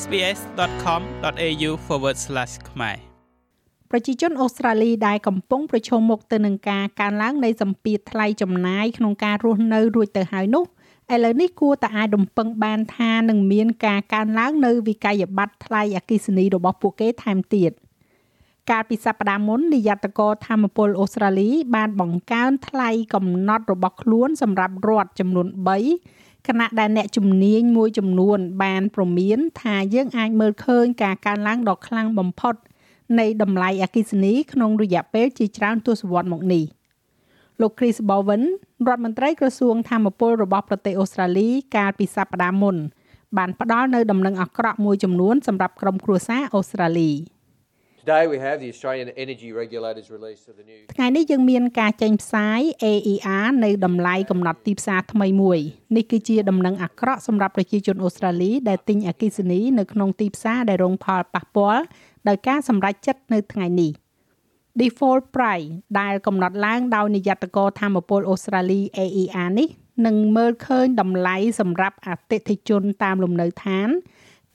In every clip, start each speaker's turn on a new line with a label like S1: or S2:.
S1: sbs.com.au/ ខ្មែរ
S2: ប្រជាជនអូស្ត្រាលីដែលកំពុងប្រឈមមុខទៅនឹងការកើនឡើងនៃសម្ពាធថ្លៃចំណាយក្នុងការរស់នៅរួចទៅហើយនោះឥឡូវនេះគួរតែអាចរំពឹងបានថានឹងមានការកើនឡើងនៅវិក័យប័ត្រថ្លៃអគ្គិសនីរបស់ពួកគេថែមទៀតកាលពីសប្តាហ៍មុននាយត្តករធម្មពលអូស្ត្រាលីបានបង្កើនថ្លៃកំណត់របស់ខ្លួនសម្រាប់រដ្ឋចំនួន3 ខណៈដែលអ្នកជំនាញមួយចំនួន បានប្រមានថាយើងអាចមើលឃើញការកើនឡើងដ៏ខ្លាំងបំផុត នៃតម្លៃអគ្គិសនីក្នុងរយៈពេលជាច្រើនទសវត្សរ៍មកនេះលោក Chris Bowen រដ្ឋមន្ត្រីក្រសួងធម្មពលរបស់ប្រទេសអូស្ត្រាលីកាលពីសប្តាហ៍មុនបានផ្ដល់នៅដំណឹងអាក្រក់មួយចំនួនសម្រាប់ក្រុមគ្រួសារអូស្ត្រាលី
S3: Today we have the Australian Energy Regulators release of the new
S2: ថ្ងៃនេះយើងមានការចេញផ្សាយ AER នៅតម្លៃកំណត់ទីផ្សារថ្មីមួយនេះគឺជាដំណឹងអាក្រក់សម្រាប់ប្រជាជនអូស្ត្រាលីដែលទិញអគ្គិសនីនៅក្នុងទីផ្សារដែលរងផលប៉ះពាល់ដោយការសម្រេចចិត្តនៅថ្ងៃនេះ default price ដែលកំណត់ឡើងដោយនាយកកធម្មពលអូស្ត្រាលី AER នេះនឹងមើលឃើញតម្លៃសម្រាប់អតិថិជនតាមលំនៅឋាន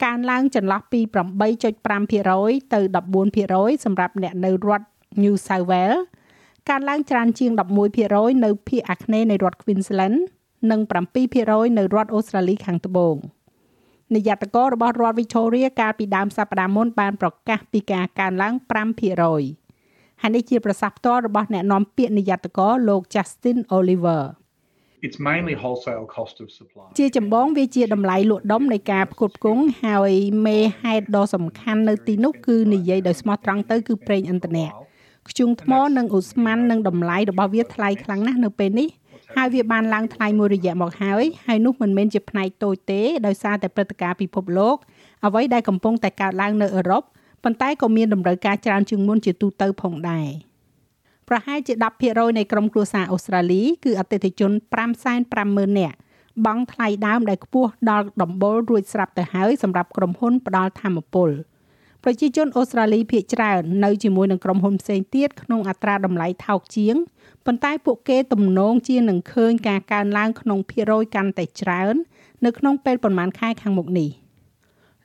S2: កើនឡើងចន្លោះពី8.5%ទៅ14%សម្រាប់អ្នកនៅរដ្ឋ New South Wales កើនឡើងច្រើនជាង11%នៅភាគអាគ្នេយ៍នៃរដ្ឋ Queensland និង7%នៅរដ្ឋអូស្ត្រាលីខាងត្បូងនាយកតករបស់រដ្ឋ Victoria កាលពីដើមសប្តាហ៍មុនបានប្រកាសពីការកើនឡើង5%ហើយនេះជាប្រសាសន៍ផ្ទាល់របស់អ្នកនាំពាក្យនាយកតកលោក Justin Oliver
S4: It's mainly wholesale cost of supply
S2: ជាចម្បងវាជាតម្លៃលក់ដុំនៃការផ្គត់ផ្គង់ហើយមេហេតុដ៏សំខាន់នៅទីនោះគឺនិយាយដោយស្មោះត្រង់ទៅគឺប្រេងឥន្ធនៈខ្ជុងថ្មនិងឧស្ម័ននិងតម្លៃរបស់វាថ្លៃខ្លាំងណាស់នៅពេលនេះហើយវាបានឡើងថ្លៃមួយរយៈមកហើយហើយនោះមិនមែនជាផ្នែកតូចទេដោយសារតែព្រឹត្តិការណ៍ពិភពលោកអ្វីដែលកំពុងតែកើតឡើងនៅអឺរ៉ុបប៉ុន្តែក៏មានតម្រូវការច្រើនជាងមុនជាទូទៅផងដែរ ប្រហែលជា10%នៃក្រុមគ្រួសារអូស្ត្រាលីគឺអតិថិជន550,000នាក់បង់ថ្លៃដើមដែលខ្ពស់ដល់ដំបូលរួចស្រាប់ទៅហើយសម្រាប់ក្រុមហ៊ុនផ្ដល់ធម្មពលប្រជាជនអូស្ត្រាលីភាគច្រើននៅជាមួយនឹងក្រុមហ៊ុនផ្សេងទៀតក្នុងអត្រាតម្លៃថោកជាងប៉ុន្តែពួកគេទំនងជានឹងឃើញការកើនឡើងក្នុងភាគរយកាន់តែច្រើន នៅក្នុងពេលប្រមាណខែខាងមុខនេះ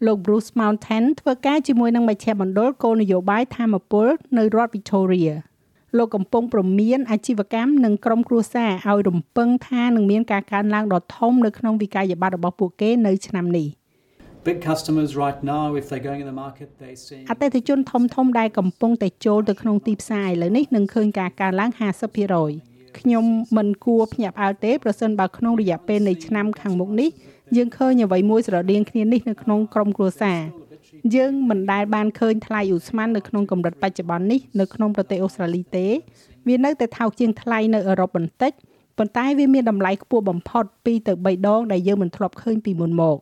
S2: លោក Bruce Mountain ធ្វើការជាមួយនឹងមជ្ឈមណ្ឌលគោលនយោបាយធម្មពលនៅរដ្ឋ Victoria លោកកំពុងប្រមានអាជីវកម្មនិងក្រុមគ្រួសារឲ្យរំពឹងថានឹងមានការកើនឡើងដ៏ធំនៅក្នុងវិក័យប័ត្ររបស់ពួកគេនៅឆ្នាំនេះ
S5: Big customers right now if they're going in the market they see
S2: អតិថិជនធំធំដែលកំពុងតែចូលទៅក្នុងទីផ្សារឥឡូវនេះនឹងឃើញការកើនឡើង50%ខ្ញុំមិនគួរភ្ញាក់ផ្អើលទេប្រសិនបើក្នុងរយៈពេលនៃឆ្នាំខាងមុខនេះយើងឃើញអ្វីមួយស្រដៀងគ្នានេះនៅក្នុងក្រុមគ្រួសារ យើងមិនដែលបានឃើញថ្លៃឧស្ម័ននៅក្នុងកម្រិតបច្ចុប្បន្ននេះនៅក្នុងប្រទេសអូស្ត្រាលីទេវានៅតែថោកជាងថ្លៃនៅអឺរ៉ុបបន្តិចប៉ុន្តែវាមានតម្លៃខ្ពស់បំផុត2ទៅ3ដងដែលយើងមិនធ្លាប់ឃើញពីមុនមក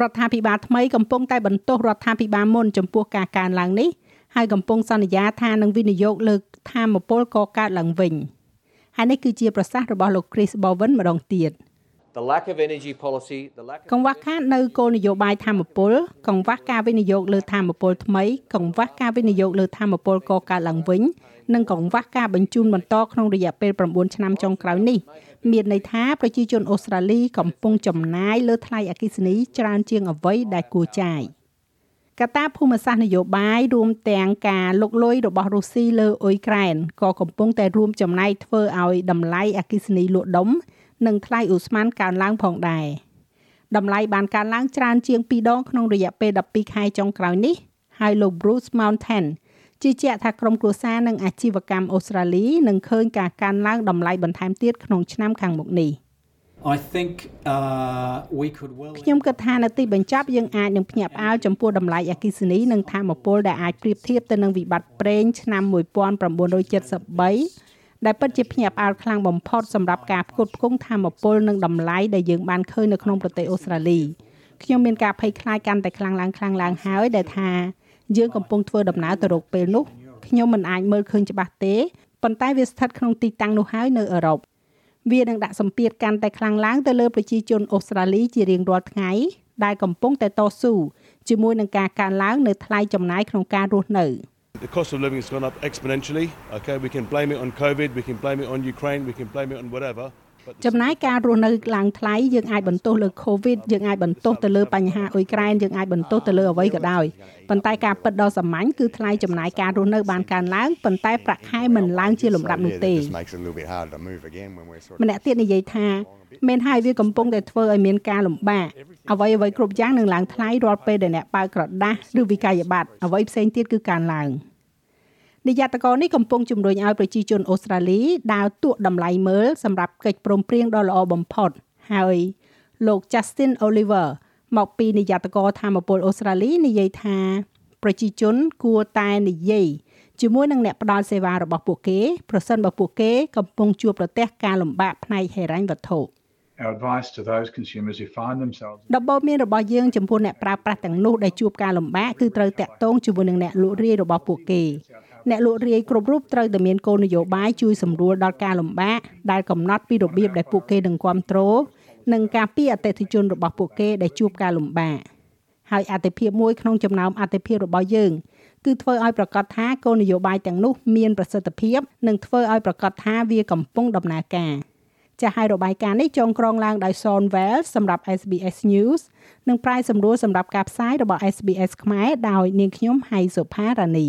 S2: រដ្ឋាភិបាលថ្មីកំពុងតែបន្ទោសរដ្ឋាភិបាលមុនចំពោះការកើនឡើងនេះហើយកំពុងសន្យាថានឹងវិនិយោគលើធម្មពលកកើតឡើងវិញហើយនេះគឺជាប្រសាសន៍របស់លោក Chris Bowen ម្ដងទៀត។
S3: the lack of energy policy the lack
S2: កង្វះខាតនៅគោលនយោបាយធម្មពល កង្វះការវិនិយោគលើធម្មពលថ្មី កង្វះការវិនិយោគលើធម្មពលកកើតឡើងវិញនិងកង្វះការបញ្ជូនបន្តក្នុងរយៈពេល9ឆ្នាំចុងក្រោយនេះមានន័យថាប្រជាជនអូស្ត្រាលីកំពុងចំណាយលើថ្លៃអគ្គិសនីច្រើនជាងអ្វីដែលគួរចាយកត្តាភូមិសាស្ត្រនយោបាយរួមទាំងការលុកលុយរបស់រុស្ស៊ីលើអ៊ុយក្រែនក៏កំពុងតែរួមចំណែកធ្វើឲ្យតម្លៃអគ្គិសនីលក់ដុំ និងថ្លៃឧស្ម័នកើនឡើងផងដែរតម្លៃបានកើនឡើងច្រើនជាង2ដងក្នុងរយៈពេល12ខែចុងក្រោយនេះហើយលោក Bruce Mountain ជឿជាក់ថាក្រុមគ្រួសារនិងអាជីវកម្មអូស្ត្រាលីនឹងឃើញការកើនឡើងតម្លៃបន្ថែមទៀតក្នុងឆ្នាំខាងមុខនេះ
S5: I think uh we could well
S2: ខ្ញុំគិតថានៅទីបញ្ចប់យើងអាចនឹងភ្ញាក់ផ្អើលចំពោះតម្លៃអគ្គិសនីនិងធម្មពលដែលអាចប្រៀបធៀបទៅនឹងវិបត្តិប្រេងឆ្នាំ1973 ដែលពិតជាភ្ញាក់ផ្អើលខ្លាំងបំផុតសម្រាប់ការផ្គត់ផ្គង់ធម្មពលនិងតម្លៃដែលយើងបានឃើញនៅក្នុងប្រទេសអូស្ត្រាលីខ្ញុំមានការភ័យខ្លាចកាន់តែខ្លាំងឡើងខ្លាំងឡើងហើយដែលថាយើងកំពុងធ្វើដំណើរទៅរកពេលនោះខ្ញុំមិនអាចមើលឃើញច្បាស់ទេប៉ុន្តែវាស្ថិតក្នុងទីតាំងនោះហើយនៅអឺរ៉ុបវានឹងដាក់សម្ពាធកាន់តែខ្លាំងឡើងទៅលើប្រជាជនអូស្ត្រាលីជារៀងរាល់ថ្ងៃដែលកំពុងតែតស៊ូជាមួយនឹងការកើនឡើងនៅថ្លៃចំណាយក្នុងការរស់នៅ។
S6: The cost of living has gone up exponentially. Okay, we can blame it on COVID, we can blame it on Ukraine, we can blame it on whatever.
S2: ចំណែកការរស់នៅឡើងថ្លៃយើងអាចបន្ទោសលើ COVID យើងអាចបន្ទោសទៅលើបញ្ហាអ៊ុយក្រែនយើងអាចបន្ទោសទៅលើអ្វីក៏ដោយប៉ុន្តែការពិតដ៏សាមញ្ញគឺថ្លៃចំណាយការរស់នៅបានកើនឡើងប៉ុន្តែប្រាក់ខែមិនឡើងជាលំដាប់នោះទេម្នាក់ទៀតនិយាយថាមែនហើយវាកំពុងតែធ្វើឲ្យមានការលំបាកអ្វីអ្វីគ្រប់យ៉ាងនឹងឡើងថ្លៃរាល់ពេលដែលអ្នកបើកក្រដាស់ឬវិក័យប័ត្រអ្វីផ្សេងទៀតគឺកើនឡើង នាយកតកនេះកំពុងជំរុញឲ្យប្រជាជនអូស្ត្រាលីដើរទក់តម្លៃមើលសម្រាប់កិច្ចព្រមព្រៀងដ៏ល្អបំផុតហើយលោក Justin Oliver មកពីនាយកតកធម្មពលអូស្ត្រាលីនិយាយថាប្រជាជនគួរតែនិយាយជាមួយនឹងអ្នកផ្ដល់សេវារបស់ពួកគេប្រសិនបើពួកគេកំពុងជួបប្រទះការលំបាកផ្នែកហិរញ្ញវត្ថុ
S4: Our advice to those consumers who find themselves
S2: ដបមានរបស់យើងចំពោះអ្នកប្រើប្រាស់ទាំងនោះដែលជួបការលំបាកគឺត្រូវតាក់ទងជាមួយនឹងអ្នកលក់រាយរបស់ពួកគេ អ្នកលក់រាយគ្រប់រូបត្រូវតែមានគោលនយោបាយជួយសម្រួលដល់ការលំបាកដែលកំណត់ពីរបៀបដែលពួកគេនឹងគ្រប់គ្រងនិងការពីអតិថិជនរបស់ពួកគេដែលជួបការលំបាកហើយអតិភិបមួយក្នុងចំណោមអតិភិបរបស់យើងគឺធ្វើឲ្យប្រកាសថាគោលនយោបាយទាំងនោះមានប្រសិទ្ធភាពនិងធ្វើឲ្យប្រកាសថាវាកំពុងដំណើរការចាស់ហើយរបាយការណ៍នេះចងក្រងឡើងដោយ Son Wells សម្រាប់ SBS News និងប្រាយសម្រួលសម្រាប់ការផ្សាយរបស់ SBS ខ្មែរដោយនាងខ្ញុំហៃសុផារ៉ានី